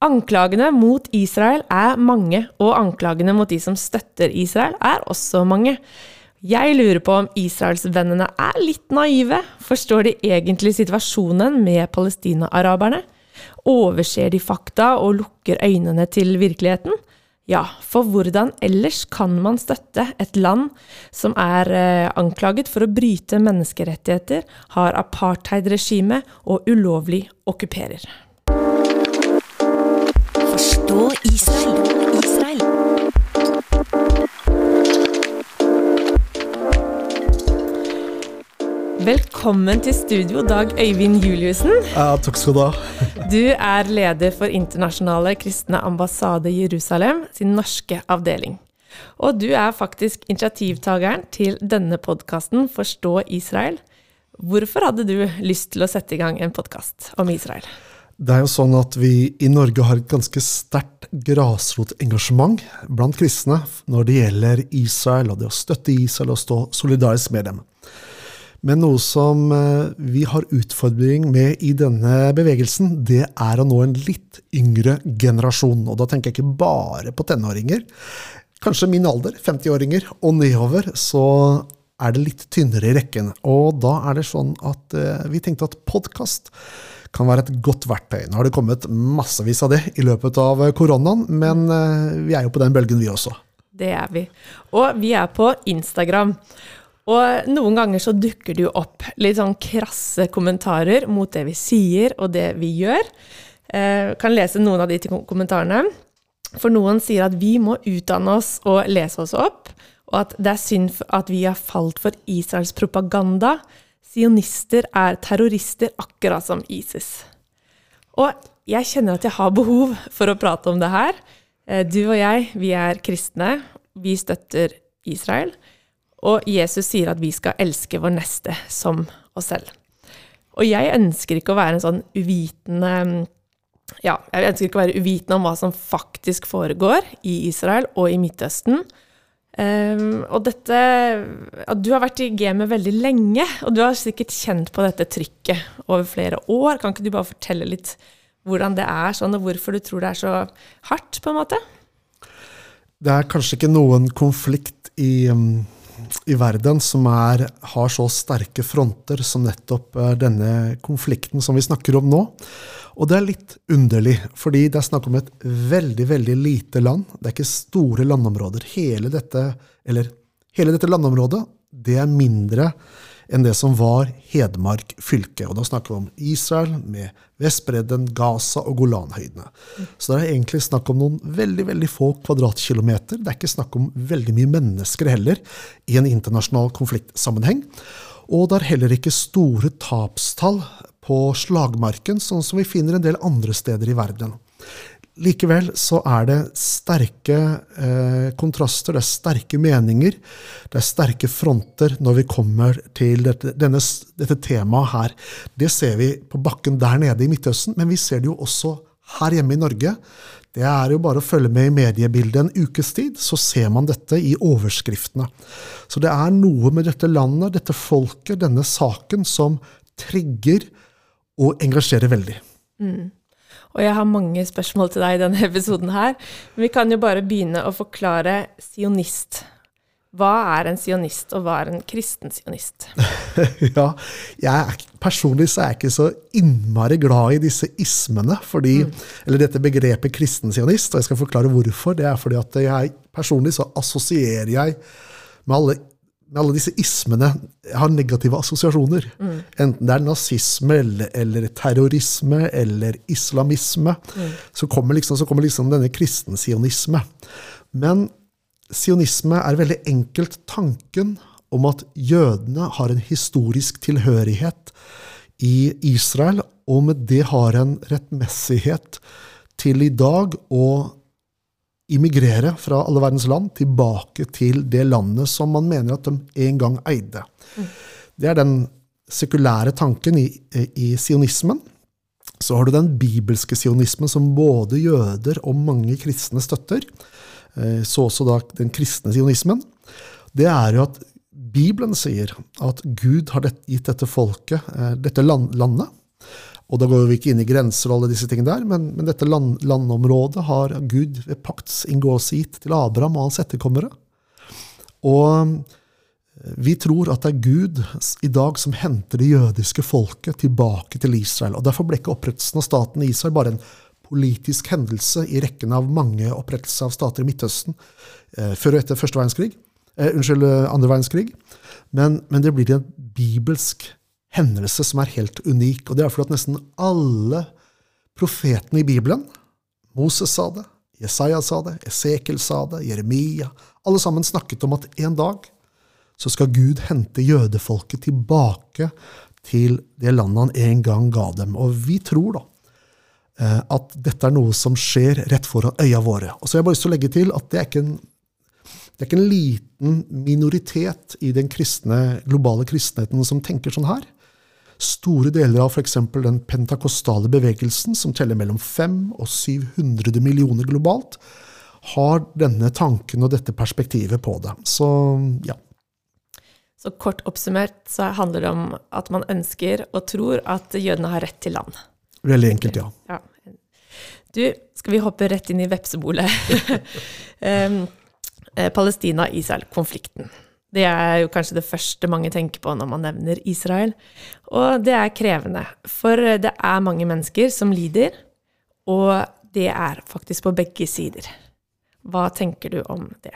Anklagene mot Israel er mange, og anklagene mot de som støtter Israel, er også mange. Jeg lurer på om israelsvennene er litt naive. Forstår de egentlig situasjonen med palestina-araberne? Overser de fakta og lukker øynene til virkeligheten? Ja, for hvordan ellers kan man støtte et land som er eh, anklaget for å bryte menneskerettigheter, har apartheidregime og ulovlig okkuperer? Forstå Israel. Israel. Velkommen til studio, Dag Øyvind Juliussen. Ja, takk skal du ha. Du er leder for Internasjonale kristne ambassade Jerusalem sin norske avdeling. Og du er faktisk initiativtakeren til denne podkasten Forstå Israel. Hvorfor hadde du lyst til å sette i gang en podkast om Israel? Det er jo sånn at vi i Norge har et ganske sterkt grasrotengasjement blant kristne når det gjelder Israel og det å støtte Israel og stå solidarisk med dem. Men noe som eh, vi har utfordring med i denne bevegelsen, det er å nå en litt yngre generasjon. Og da tenker jeg ikke bare på tenåringer. Kanskje min alder, 50-åringer og nedover, så er det litt tynnere i rekken. Og da er det sånn at eh, vi tenkte at podkast kan være et godt verktøy. Nå har det kommet massevis av det i løpet av koronaen, men eh, vi er jo på den bølgen, vi også. Det er vi. Og vi er på Instagram. Og noen ganger så dukker det jo opp litt sånn krasse kommentarer mot det vi sier og det vi gjør. Eh, kan lese noen av de kommentarene. For noen sier at vi må utdanne oss og lese oss opp, og at det er synd at vi har falt for Israels propaganda. Sionister er terrorister, akkurat som ISIS. Og jeg kjenner at jeg har behov for å prate om det her. Eh, du og jeg, vi er kristne. Vi støtter Israel. Og Jesus sier at vi skal elske vår neste som oss selv. Og jeg ønsker ikke å være en sånn uvitende Ja, jeg ønsker ikke å være uvitende om hva som faktisk foregår i Israel og i Midtøsten. Um, og dette Du har vært i gamet veldig lenge, og du har sikkert kjent på dette trykket over flere år. Kan ikke du bare fortelle litt hvordan det er sånn, og hvorfor du tror det er så hardt, på en måte? Det er kanskje ikke noen konflikt i um i verden som er, har så sterke fronter som nettopp eh, denne konflikten som vi snakker om nå. Og det er litt underlig, fordi det er snakk om et veldig, veldig lite land. Det er ikke store landområder. Hele dette, eller, hele dette landområdet det er mindre enn det som var Hedmark fylke. Og da snakker vi om Israel med Vestbredden, Gaza og Golanhøydene. Så det er egentlig snakk om noen veldig veldig få kvadratkilometer. Det er ikke snakk om veldig mye mennesker heller i en internasjonal konfliktsammenheng. Og det er heller ikke store tapstall på slagmarken, sånn som vi finner en del andre steder i verden. Likevel så er det sterke eh, kontraster, det er sterke meninger, det er sterke fronter når vi kommer til dette, denne, dette temaet her. Det ser vi på bakken der nede i Midtøsten, men vi ser det jo også her hjemme i Norge. Det er jo bare å følge med i mediebildet en ukes tid, så ser man dette i overskriftene. Så det er noe med dette landet, dette folket, denne saken, som trigger og engasjerer veldig. Mm. Og jeg har mange spørsmål til deg i denne episoden her. Men vi kan jo bare begynne å forklare sionist. Hva er en sionist, og hva er en kristen sionist? ja, jeg, Personlig så er jeg ikke så innmari glad i disse ismene, fordi, mm. eller dette begrepet kristen sionist. Og jeg skal forklare hvorfor. Det er fordi at jeg personlig så assosierer jeg med alle alle disse ismene har negative assosiasjoner. Mm. Enten det er nazisme eller, eller terrorisme eller islamisme, mm. så, kommer liksom, så kommer liksom denne kristensionisme. Men sionisme er veldig enkelt tanken om at jødene har en historisk tilhørighet i Israel, og med det har en rettmessighet til i dag å immigrere fra alle verdens land tilbake til det landet som man mener at de en gang eide. Det er den sekulære tanken i, i sionismen. Så har du den bibelske sionismen som både jøder og mange kristne støtter. Eh, så også da den kristne sionismen. Det er jo at Bibelen sier at Gud har gitt dette folket, eh, dette landet, Og da går vi ikke inn i grenser og alle disse tingene der, men, men dette land, landområdet har Gud ved pakts inngåelse gitt til Abraham og hans etterkommere. Og eh, vi tror at det er Gud i dag som henter det jødiske folket tilbake til Israel. og Derfor ble ikke opprettelsen av staten Israel bare en politisk hendelse i rekken av mange opprettelser av stater i Midtøsten eh, før og etter første verdenskrig, eh, unnskyld, andre verdenskrig. Men, men det blir en bibelsk hendelse som er helt unik. Og det er fordi at nesten alle profetene i Bibelen Moses sa det, Jesaja sa det, Esekel sa det, Jeremia Alle sammen snakket om at en dag så skal Gud hente jødefolket tilbake til det landet han en gang ga dem. Og vi tror da eh, at dette er noe som skjer rett foran øya våre. Og så har jeg bare lyst til å legge til at det er ikke en, det er ikke en liten minoritet i den kristne, globale kristenheten som tenker sånn her. Store deler av f.eks. den pentakostale bevegelsen, som teller mellom 500 og 700 millioner globalt, har denne tanken og dette perspektivet på det. Så ja. Så kort oppsummert så handler det om at man ønsker og tror at jødene har rett til land. Veldig enkelt, ja. ja. Du, skal vi hoppe rett inn i vepsebolet? um, Palestina-Israel-konflikten. Det er jo kanskje det første mange tenker på når man nevner Israel. Og det er krevende, for det er mange mennesker som lider, og det er faktisk på begge sider. Hva tenker du om det?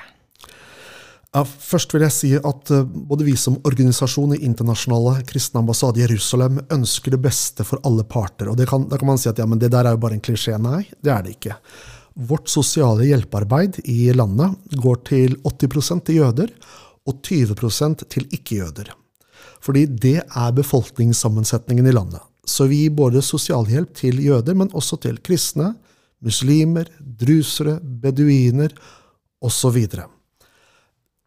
Ja, først vil jeg si at eh, både vi som organisasjon i Internasjonale kristne ambassade i Jerusalem ønsker det beste for alle parter. Og kan, Da kan man si at ja, men det der er jo bare en klisjé. Nei, det er det ikke. Vårt sosiale hjelpearbeid i landet går til 80% til jøder og 20 til ikke-jøder. Fordi det er befolkningssammensetningen i landet. Så vi gir både sosialhjelp til jøder, men også til kristne, muslimer, drusere, beduiner osv. Så,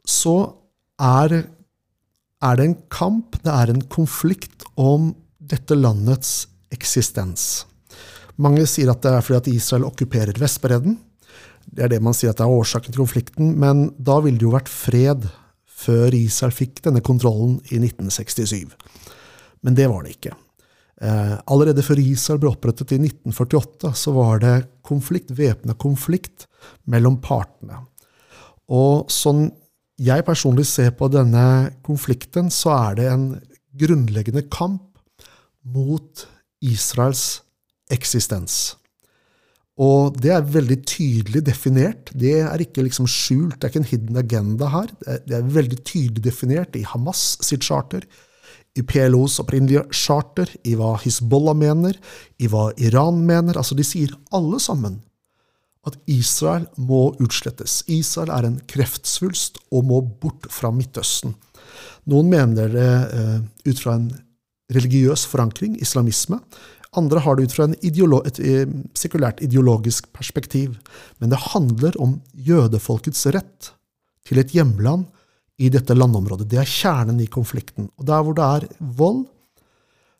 så er, er det en kamp, det er en konflikt om dette landets eksistens. Mange sier at det er fordi at Israel okkuperer Vestbredden. Det er det man sier at det er årsaken til konflikten, men da ville det jo vært fred før Israel fikk denne kontrollen i 1967. Men det var det ikke. Eh, allerede før Israel ble opprettet i 1948, så var det konflikt, væpna konflikt mellom partene. Og sånn jeg personlig ser på denne konflikten, så er det en grunnleggende kamp mot Israels eksistens. Og det er veldig tydelig definert. Det er ikke liksom skjult, det er ikke en hidden agenda her. Det er veldig tydelig definert i Hamas sitt charter, i PLOs opprinnelige charter, i hva Hizbollah mener, i hva Iran mener. Altså, de sier alle sammen at Israel må utslettes. Israel er en kreftsvulst og må bort fra Midtøsten. Noen mener det uh, ut fra en religiøs forankring, islamisme. Andre har det ut fra ideolo et eh, sekulært ideologisk perspektiv. Men det handler om jødefolkets rett til et hjemland i dette landområdet. Det er kjernen i konflikten. Og der hvor det er vold,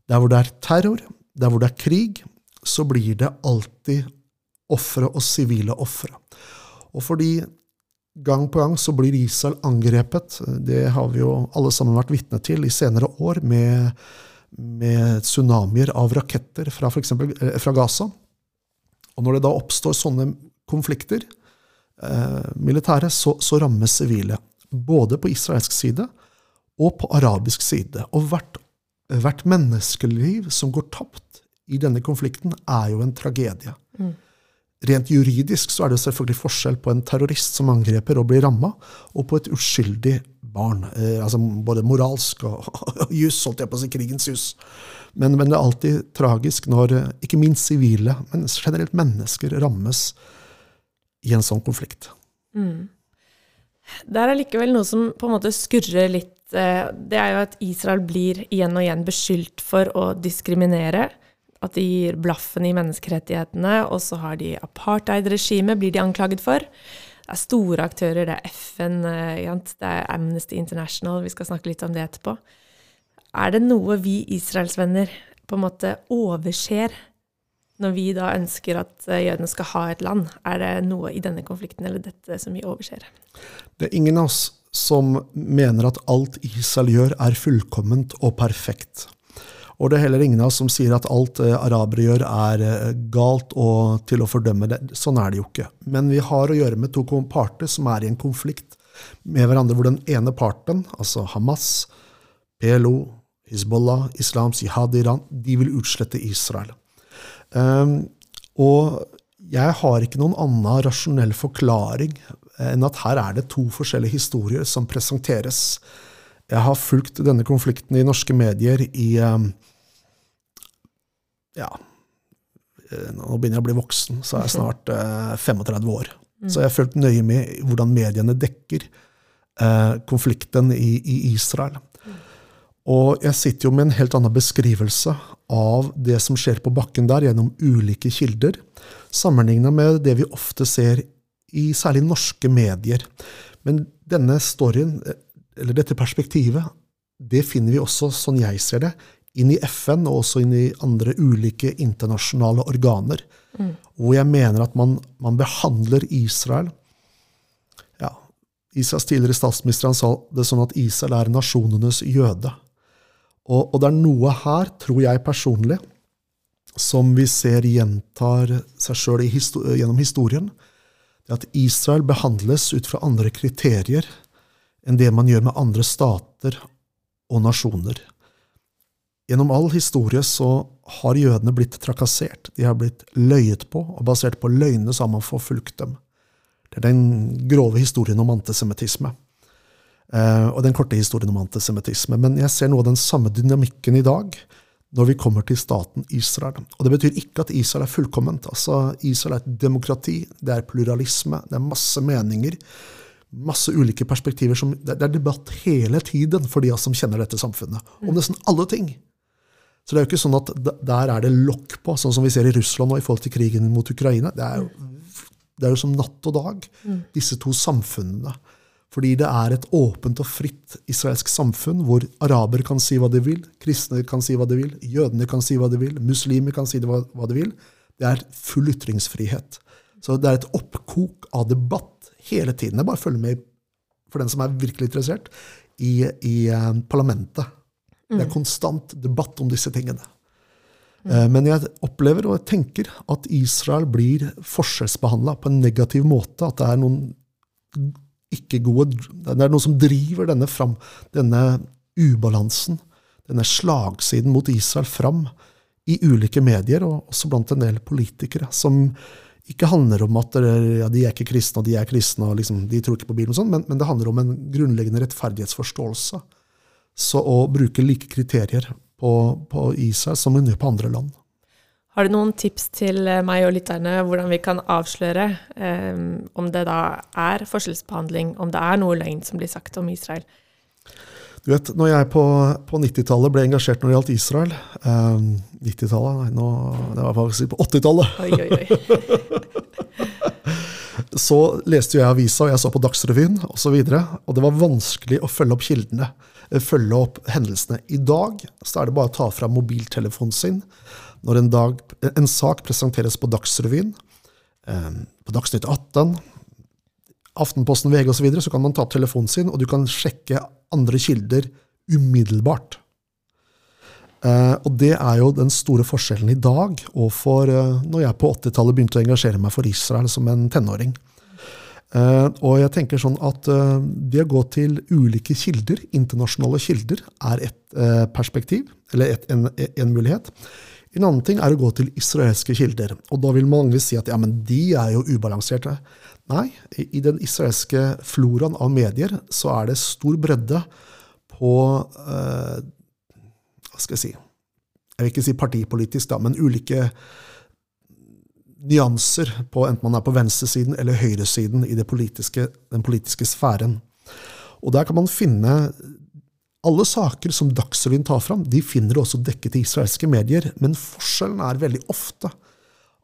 der hvor det er terror, der hvor det er krig, så blir det alltid ofre og sivile ofre. Og fordi gang på gang så blir Israel angrepet, det har vi jo alle sammen vært vitne til i senere år, med med tsunamier av raketter fra, for eksempel, eh, fra Gaza. Og når det da oppstår sånne konflikter, eh, militære, så, så rammes sivile. Både på israelsk side og på arabisk side. Og hvert, hvert menneskeliv som går tapt i denne konflikten, er jo en tragedie. Mm. Rent juridisk så er det selvfølgelig forskjell på en terrorist som angreper og blir ramma, og på et uskyldig barn. Eh, altså både moralsk og, og juss, holdt jeg på å si, krigens juss. Men, men, det er alltid tragisk når eh, ikke minst sivile, men generelt mennesker, rammes i en sånn konflikt. Mm. Det er allikevel noe som på en måte skurrer litt. Eh, det er jo at Israel blir igjen og igjen beskyldt for å diskriminere at de gir blaffen i menneskerettighetene, og så har de apartheid-regimet, blir de anklaget for. Det er store aktører, det er FN, eh, det er Amnesty International, vi skal snakke litt om det etterpå. Er det noe vi israelsvenner på en måte overser når vi da ønsker at eh, jødene skal ha et land? Er det noe i denne konflikten eller dette som vi overser? Det er ingen av oss som mener at alt Israel gjør, er fullkomment og perfekt. Og det er heller ingen av oss som sier at alt eh, arabere gjør, er eh, galt og til å fordømme det. Sånn er det jo ikke. Men vi har å gjøre med to parter som er i en konflikt med hverandre, hvor den ene parten, altså Hamas, PLO, Hizbollah, Islams jihad i Iran, de vil utslette Israel. Um, og jeg har ikke noen annen rasjonell forklaring enn at her er det to forskjellige historier som presenteres. Jeg har fulgt denne konflikten i norske medier i um, ja, eh, nå begynner jeg å bli voksen, så er jeg snart eh, 35 år. Så jeg har fulgt nøye med hvordan mediene dekker eh, konflikten i, i Israel. Og jeg sitter jo med en helt annen beskrivelse av det som skjer på bakken der, gjennom ulike kilder, sammenligna med det vi ofte ser i særlig norske medier. Men denne storyen, eh, eller dette perspektivet, det finner vi også, sånn jeg ser det, inn i FN og også inn i andre ulike internasjonale organer. Hvor jeg mener at man, man behandler Israel ja, Israels tidligere statsminister han sa det sånn at Israel er nasjonenes jøde. Og, og det er noe her, tror jeg personlig, som vi ser gjentar seg sjøl histor gjennom historien. Det at Israel behandles ut fra andre kriterier enn det man gjør med andre stater og nasjoner. Gjennom all historie så har jødene blitt trakassert. De har blitt løyet på, og basert på løgnene så har man forfulgt dem. Det er den grove historien om antisemittisme. Eh, og den korte historien om antisemittisme. Men jeg ser noe av den samme dynamikken i dag når vi kommer til staten Israel. Og det betyr ikke at Israel er fullkomment. Altså, Israel er et demokrati, det er pluralisme, det er masse meninger. Masse ulike perspektiver. Som, det er debatt hele tiden for de som kjenner dette samfunnet. Om nesten alle ting. Så det er jo ikke sånn at der er det lokk på, sånn som vi ser i Russland nå i forhold til krigen mot Ukraina. Det er jo, det er jo som natt og dag, disse to samfunnene. Fordi det er et åpent og fritt israelsk samfunn hvor araber kan si hva de vil, kristne kan si hva de vil, jødene kan si hva de vil, muslimer kan si hva de vil. Det er full ytringsfrihet. Så det er et oppkok av debatt hele tiden. Jeg bare følger med for den som er virkelig interessert, i, i parlamentet. parlamentet. Det er konstant debatt om disse tingene. Mm. Men jeg opplever og jeg tenker at Israel blir forskjellsbehandla på en negativ måte. At det er noen ikke gode Det er noe som driver denne fram, denne ubalansen, denne slagsiden mot Israel fram i ulike medier, og også blant en del politikere, som ikke handler om at eh, ja, de er ikke kristne, og de er kristne, og liksom, de tror ikke på Bibelen, og sånn, men, men det handler om en grunnleggende rettferdighetsforståelse. Så å bruke like kriterier på, på Israel som under på andre land. Har du noen tips til eh, meg og lytterne hvordan vi kan avsløre eh, om det da er forskjellsbehandling, om det er noe løgn som blir sagt om Israel? Du vet, når jeg på, på 90-tallet ble engasjert når det gjaldt Israel eh, 90-tallet? Nei, nå, det var faktisk på 80-tallet. Oi, oi, oi. Så leste jeg avisa, og jeg så på Dagsrevyen osv. Og, så videre, og det var vanskelig å følge opp kildene. eh, Følge opp hendelsene. I dag så er det bare å ta fram mobiltelefonen sin når en, dag, en sak presenteres på Dagsrevyen, eh, på Dagsnytt 18, Aftenposten, VG osv., så, videre, så kan man ta opp telefonen sin, og du kan sjekke andre kilder umiddelbart. Uh, og det er jo den store forskjellen i dag, og for uh, når jeg på 80-tallet begynte å engasjere meg for Israel som en tenåring. Uh, og jeg tenker sånn at uh, det å gå til ulike kilder, internasjonale kilder, er et perspektiv, eller et, en, en mulighet. En annen ting er å gå til israelske kilder. Og da vil mange si at ja, men de er jo ubalanserte. Nei, i den israelske floraen av medier så er det stor bredde på eh, Hva skal jeg si Jeg vil ikke si partipolitisk, da, men ulike nyanser på enten man er på venstresiden eller høyresiden i politiske, den politiske sfæren. Og der kan man finne alle saker som Dagsrevyen tar fram, de finner du også dekket i israelske medier, men forskjellen er veldig ofte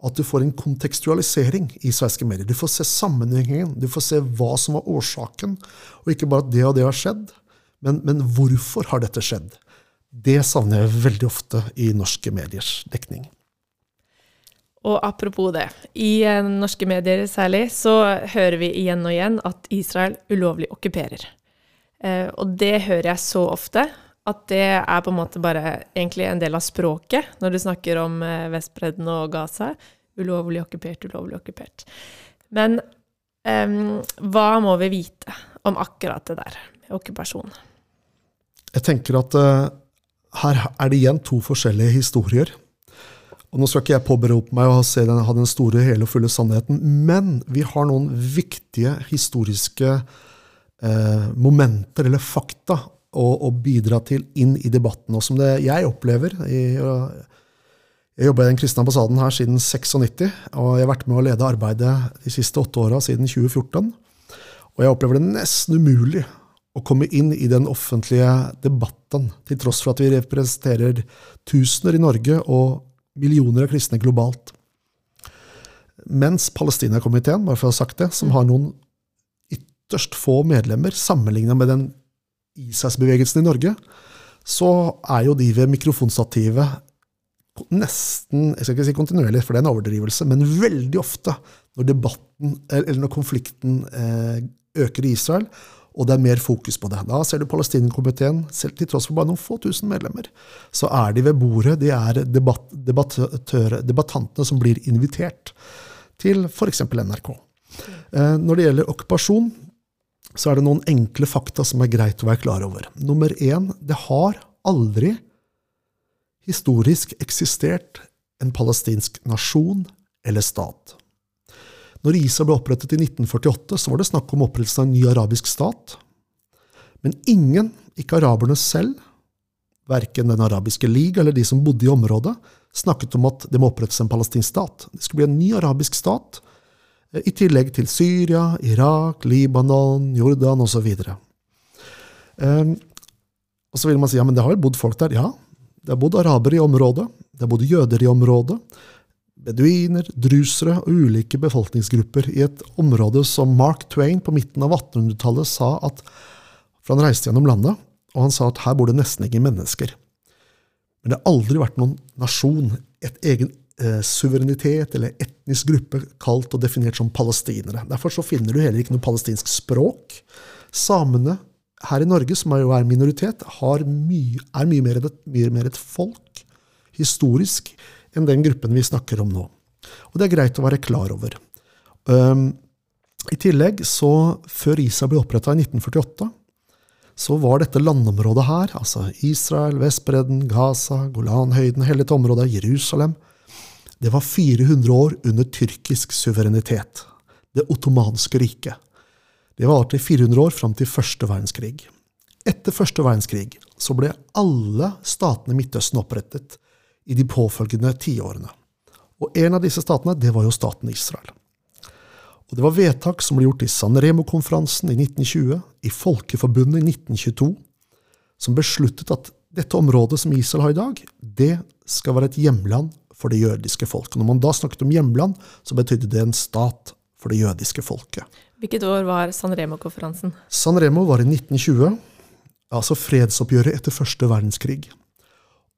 at du får en kontekstualisering i svenske medier. Du får se sammenhengen, du får se hva som var årsaken, og ikke bare at det og det har skjedd, men, men hvorfor har dette skjedd? Det savner jeg veldig ofte i norske mediers dekning. Og apropos det, i eh, norske medier særlig, så hører vi igjen og igjen at Israel ulovlig okkuperer. Eh, og det hører jeg så ofte at det er på en måte bare egentlig en del av språket når du snakker om eh, Vestbredden og Gaza. Ulovlig okkupert, ulovlig okkupert. Men um, hva må vi vite om akkurat det der med okkupasjon? Jeg tenker at uh, her er det igjen to forskjellige historier. Og Nå skal ikke jeg påberope meg å ha den store, hele og fulle sannheten, men vi har noen viktige historiske eh, momenter eller fakta å, å bidra til inn i debatten. Og som det jeg opplever i, Jeg jobba i Den kristne ambassaden her siden 96, og jeg har vært med å lede arbeidet de siste åtte åra siden 2014. Og jeg opplever det nesten umulig å komme inn i den offentlige debatten, til tross for at vi representerer tusener i Norge og millioner av kristne globalt. Mens Palestinakomiteen, bare for å ha sagt det, som har noen ytterst få medlemmer sammenlignet med den Israelsbevegelsen i Norge, så er jo de ved mikrofonstativet nesten jeg skal ikke si kontinuerlig, for det er en overdrivelse, men veldig ofte når debatten, eller når konflikten eh, øker i Israel, og det er mer fokus på det. Da ser du Palestinakomiteen, selv til tross for bare noen få tusen medlemmer, så er de ved bordet. De er debatt, debattantene som blir invitert til f.eks. NRK. Eh, når det gjelder okkupasjon, så er det noen enkle fakta som er greit å være klar over. Nummer én, det har aldri historisk eksistert en palestinsk nasjon eller stat. Når ISA ble opprettet i 1948, så var det snakk om opprettelsen av en ny arabisk stat. Men ingen, ikke araberne selv, verken Den arabiske liga eller de som bodde i området, snakket om at det må opprettes en palestinsk stat. Det skulle bli en ny arabisk stat, i tillegg til Syria, Irak, Libanon, Jordan osv. Um, og så vil man si ja, men det har vel bodd folk der. Ja, det har bodd arabere i området, det har bodd jøder i området, beduiner, drusere og ulike befolkningsgrupper i et område som Mark Twain på midten av 1800-tallet sa at For han reiste gjennom landet, og han sa at her bor det nesten ingen mennesker. Men det har aldri vært noen nasjon, et egen eh, suverenitet eller etnisk gruppe kalt og definert som palestinere. Derfor så finner du heller ikke noe palestinsk språk. Samene her i Norge, som jo er minoritet, mye, er mye mer, et, mye mer et folk, historisk, enn den gruppen vi snakker om nå. Og det er greit å være klar over. Um, I tillegg, så før ISA ble oppretta i 1948, så var dette landområdet her, altså Israel, Vestbredden, Gaza, Golanhøyden, hele dette området, Jerusalem, det var 400 år under tyrkisk suverenitet. Det ottomanske riket. Det varte i 400 år fram til første verdenskrig. Etter første verdenskrig så ble alle statene i Midtøsten opprettet i de påfølgende tiårene. Og en av disse statene, det var jo staten Israel. Og det var vedtak som ble gjort i San Remo-konferansen i 1920, i Folkeforbundet i 1922, som besluttet at dette området som Israel har i dag, det skal være et hjemland for det jødiske folket. Når man da snakket om hjemland, så betydde det en stat for det jødiske folket. Hvilket år var San Remo-konferansen? San Remo var i 1920, altså fredsoppgjøret etter første verdenskrig.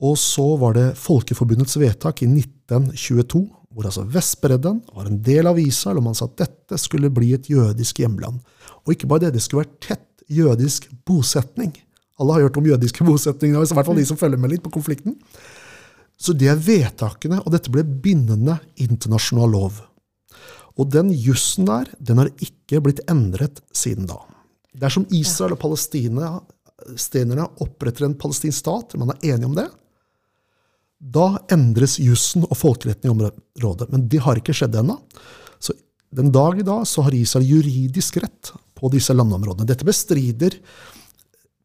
Og så var det Folkeforbundets vedtak i 1922, hvor altså Vestbredden var en del av Israel, og man sa at dette skulle bli et jødisk hjemland. Og ikke bare det, det skulle være tett jødisk bosetning. Alle har hørt om jødiske bosetninger, i hvert fall de som følger med litt på konflikten. Så det er vedtakene, og dette ble bindende internasjonal lov. Og den jussen der, den har ikke blitt endret siden da. Dersom Israel og palestinerne oppretter en palestinsk stat, man er enige om det, da endres jussen og folkeretten i området. Men det har ikke skjedd ennå. Så den dag i dag så har Israel juridisk rett på disse landområdene. Dette bestrider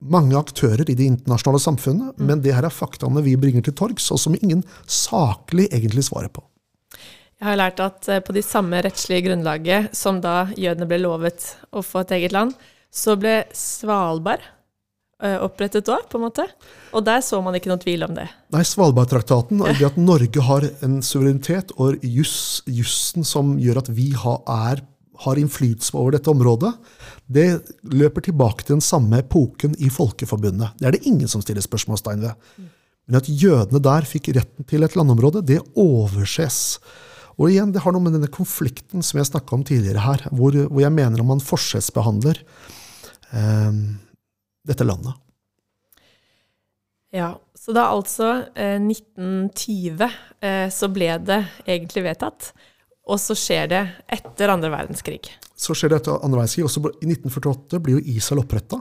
mange aktører i det internasjonale samfunnet, mm. men det her er faktaene vi bringer til torgs, og som ingen saklig egentlig svarer på. Jeg har lært at eh, på de samme rettslige grunnlaget som da jødene ble lovet å få et eget land, så ble Svalbard Eh, opprettet da, på en måte. Og der så man ikke noen tvil om det. Nei, Svalbardtraktaten, det at Norge har en suverenitet og juss, jussen som gjør at vi har, er, har innflytelse over dette området, det løper tilbake til den samme epoken i Folkeforbundet. Det er det ingen som stiller spørsmålstegn ved. Men at jødene der fikk retten til et landområde, det overses. Og igjen, det har noe med denne konflikten som jeg snakka om tidligere her, hvor, hvor, jeg mener om man forskjellsbehandler. eh, dette landet. Ja, så da altså eh, 1920 eh, så ble det egentlig vedtatt, og så skjer det etter andre verdenskrig. Så skjer det etter andre verdenskrig. Også I 1948 blir jo Israel oppretta.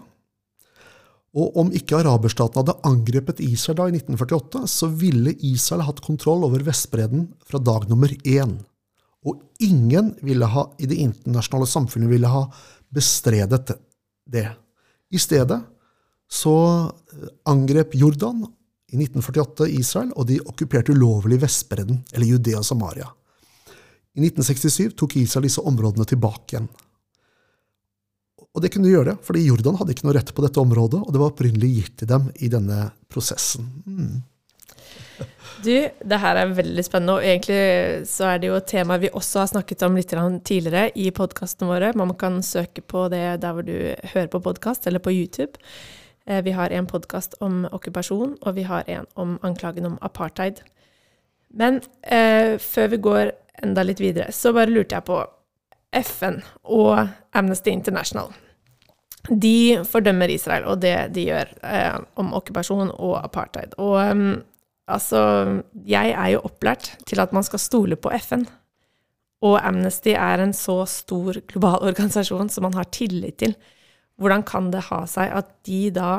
Og om ikke araberstatene hadde angrepet Israel da i 1948, så ville Israel hatt kontroll over Vestbredden fra dag nummer én. Og ingen ville ha, i det internasjonale samfunnet ville ha bestredet det. I stedet så eh, angrep Jordan i 1948 Israel, og de okkuperte ulovlig Vestbredden, eller Judea og Samaria. I 1967 tok Israel disse områdene tilbake igjen. Og det kunne de gjøre, fordi Jordan hadde ikke noe rett på dette området, og det var opprinnelig gitt til dem i denne prosessen. Mm. Du, det her er veldig spennende, og egentlig så er det jo et tema vi også har snakket om litt tidligere i podkastene våre. Man kan søke på det der hvor du hører på podkast, eller på YouTube. Eh, Vi har en podkast om okkupasjon, og vi har en om anklagen om apartheid. Men eh, før vi går enda litt videre, så bare lurte jeg på FN og Amnesty International. De fordømmer Israel og det de gjør eh, om okkupasjon og apartheid. Og um, altså, jeg er jo opplært til at man skal stole på FN. Og Amnesty er en så stor global organisasjon som man har tillit til. Hvordan kan det ha seg at de da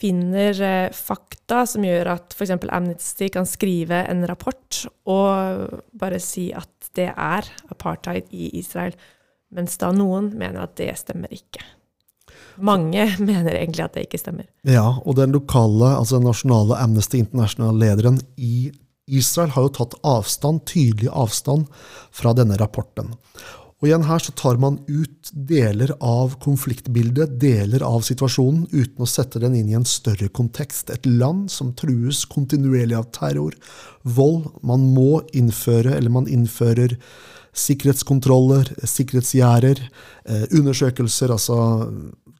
finner eh, fakta som gjør at f.eks. Amnesty kan skrive en rapport og bare si at det er apartheid i Israel, mens da noen mener at det stemmer ikke. Mange mener egentlig at det ikke stemmer. Ja, og den lokale, altså den nasjonale Amnesty International-lederen i Israel har jo tatt avstand, tydelig avstand fra denne rapporten. Og igjen her så tar man ut deler av konfliktbildet, deler av situasjonen, uten å sette den inn i en større kontekst. Et land som trues kontinuerlig av terror, vold. Man må innføre, eller man innfører sikkerhetskontroller, sikkerhetsgjerder, eh, undersøkelser, altså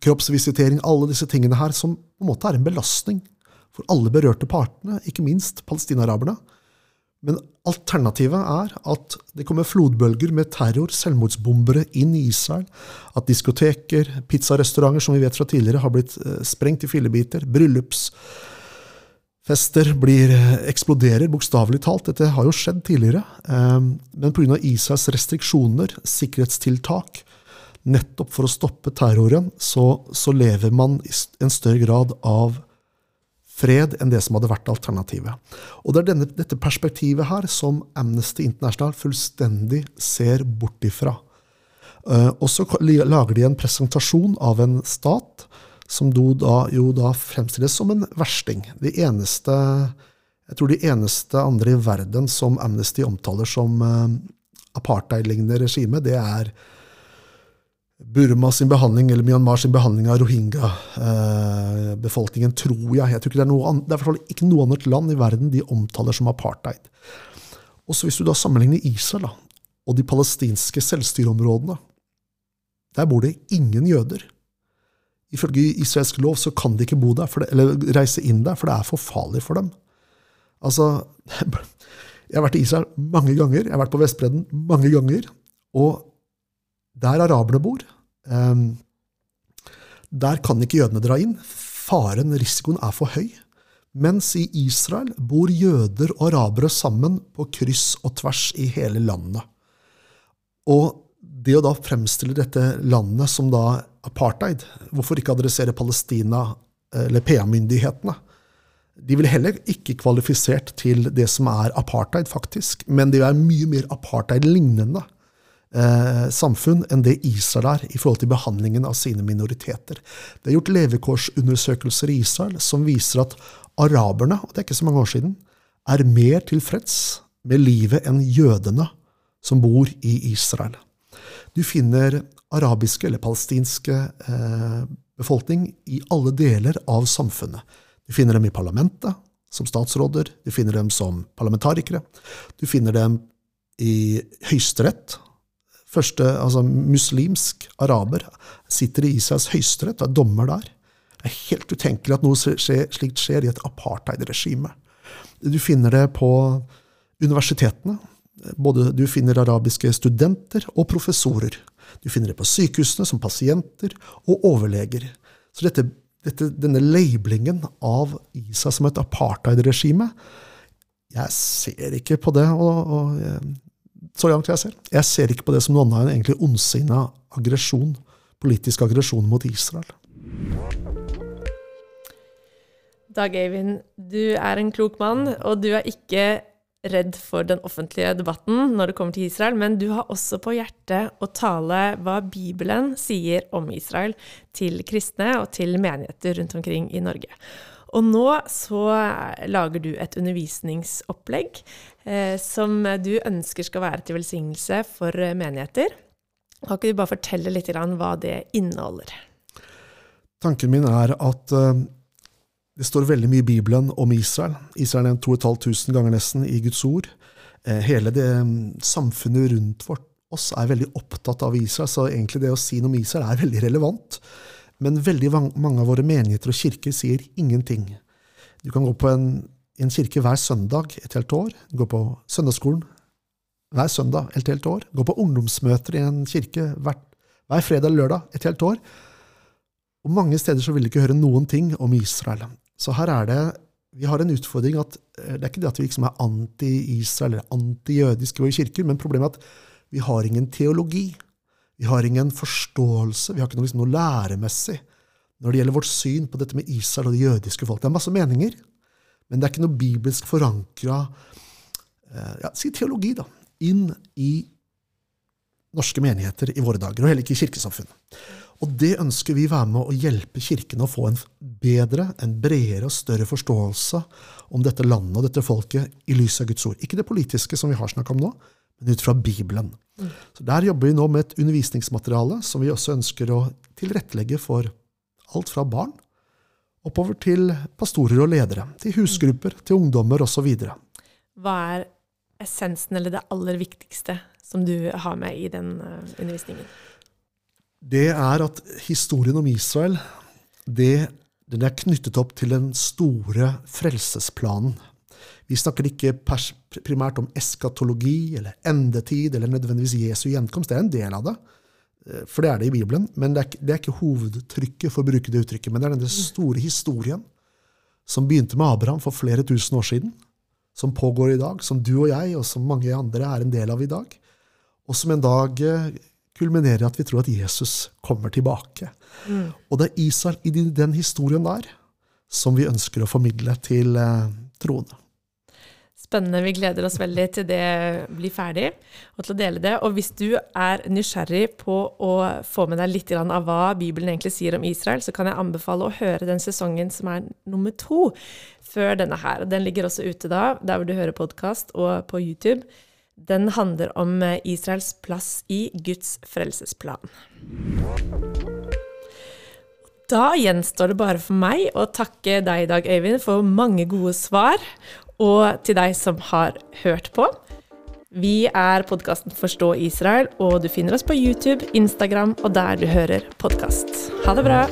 kroppsvisitering, alle disse tingene her, som på en måte er en belastning for alle berørte partene, ikke minst palestinaraberne. Men alternativet er at det kommer flodbølger med terror, selvmordsbombere inn i Israel. At diskoteker, pizzarestauranter som vi vet fra tidligere, har blitt eh, sprengt i fillebiter. Bryllupsfester blir, eh, eksploderer, bokstavelig talt. Dette har jo skjedd tidligere. Eh, Men pga. Israels restriksjoner, sikkerhetstiltak, nettopp for å stoppe terroren, så, så lever man i en større grad av fred enn det som hadde vært alternativet. Og det er denne, dette perspektivet her som Amnesty International fullstendig ser bort ifra. Eh, og så lager de en presentasjon av en stat som da, jo da fremstilles som en versting. De eneste, jeg tror de eneste andre i verden som Amnesty omtaler som eh, apartheid-lignende regime, det er Burma sin behandling, eller Myanmar sin behandling av rohingya-befolkningen, tror jeg. Jeg tror ikke Det er noe an- det er ikke noe annet land i verden de omtaler som apartheid. Og så Hvis du da sammenligner Israel da, og de palestinske selvstyreområdene, der bor det ingen jøder. Ifølge israelsk lov så kan de ikke bo der, det, eller reise inn der, for det er for farlig for dem. Altså, Jeg har vært i Israel mange ganger, jeg har vært på Vestbredden mange ganger. og der araberne bor, eh, der kan ikke jødene dra inn. Faren, risikoen, er for høy. Mens i Israel bor jøder og arabere sammen på kryss og tvers i hele landet. Og det å da fremstille dette landet som da apartheid, hvorfor ikke adressere Palestina eller PA-myndighetene? De ville heller ikke kvalifisert til det som er apartheid, faktisk, men de er mye mer apartheid-lignende eh, samfunn enn det Israel er i forhold til behandlingen av sine minoriteter. Det er gjort levekårsundersøkelser i Israel som viser at araberne, og det er ikke så mange år siden, er mer tilfreds med livet enn jødene som bor i Israel. Du finner arabiske eller palestinske eh, befolkning i alle deler av samfunnet. Du finner dem i parlamentet som statsråder, du finner dem som parlamentarikere, du finner dem i høyesterett. Første, altså muslimsk araber sitter i Israels høyesterett og er dommer der. Det er helt utenkelig at noe skjer, slikt skjer i et apartheid-regime. Du finner det på universitetene. Både du finner arabiske studenter og professorer. Du finner det på sykehusene som pasienter og overleger. Så dette dette, denne labelingen av ISA som et apartheid-regime Jeg ser ikke på det og, og, eh, så langt jeg ser. Jeg ser ikke på det som noe annet enn egentlig ondsinna aggresjon, politisk aggresjon mot Israel. Dag Eivind, du er en klok mann, og du er ikke redd for den offentlige debatten når det kommer til Israel, men du har også på hjertet å tale hva Bibelen sier om Israel til kristne og til menigheter rundt omkring i Norge. Og nå så lager du et undervisningsopplegg som du ønsker skal være til velsignelse for menigheter. Kan ikke du bare fortelle litt hva det inneholder? Tanken min er at uh, det står veldig mye i Bibelen om Israel. Israel er 2500 ganger nesten i Guds ord. Eh, hele det mm, samfunnet rundt oss er veldig opptatt av Israel, så egentlig det å si noe om Israel er veldig relevant. Men veldig mange av våre menigheter og kirker sier ingenting. Du kan gå på en, en kirke hver søndag et helt år. Gå på søndagsskolen hver søndag et helt år. Gå på ungdomsmøter i en kirke hver, hver fredag eller lørdag et helt år. Og mange steder så vil de ikke høre noen ting om Israel. Så her er det Vi har en utfordring at eh, det er ikke det at vi liksom er anti-Israel eller anti-jødiske i kirker, men problemet er at vi har ingen teologi. Vi har ingen forståelse, vi har ikke noe, liksom, noe læremessig når det gjelder vårt syn på dette med Israel og det jødiske folk. Det er masse meninger, men det er ikke noe bibelsk forankra eh, ja, si teologi da, inn i norske menigheter i våre dager, og heller ikke i kirkesamfunnet. Og det ønsker vi være med å hjelpe Kirken å få en bedre, en bredere og større forståelse om dette landet og dette folket i lys av Guds ord. Ikke det politiske som vi har snakka om nå, men ut fra Bibelen. Så Der jobber vi nå med et undervisningsmateriale som vi også ønsker å tilrettelegge for alt fra barn oppover til pastorer og ledere, til husgrupper, til ungdommer osv. Hva er essensen eller det aller viktigste som du har med i den eh, undervisningen? Det er at historien om Israel det, den er knyttet opp til den store frelsesplanen. Vi snakker ikke primært om eskatologi eller endetid eller nødvendigvis Jesu gjenkomst. Det er en del av det, for det er det i Bibelen. Men det er, det er ikke hovedtrykket, for å bruke det uttrykket. Men det er denne store historien som begynte med Abraham for flere tusen år siden, som pågår i dag, som du og jeg og som mange andre er en del av i dag, og som en dag eh, kulminerer i at vi tror at Jesus kommer tilbake. Mm. Og det er Israel i den historien der som vi ønsker å formidle til eh, troende. Spennende. Vi gleder oss veldig til det blir ferdig, og til å dele det. Og hvis du er nysgjerrig på å få med deg litt av hva Bibelen egentlig sier om Israel, så kan jeg anbefale å høre den sesongen som er nummer to før denne her. Den ligger også ute da, der hvor du hører podkast, og på YouTube. Den handler om Israels plass i Guds frelsesplan. Da gjenstår det bare for meg å takke deg i dag, Øyvind, for mange gode svar, og til deg som har hørt på. Vi er podkasten Forstå Israel, og du finner oss på YouTube, Instagram og der du hører podkast. Ha det bra!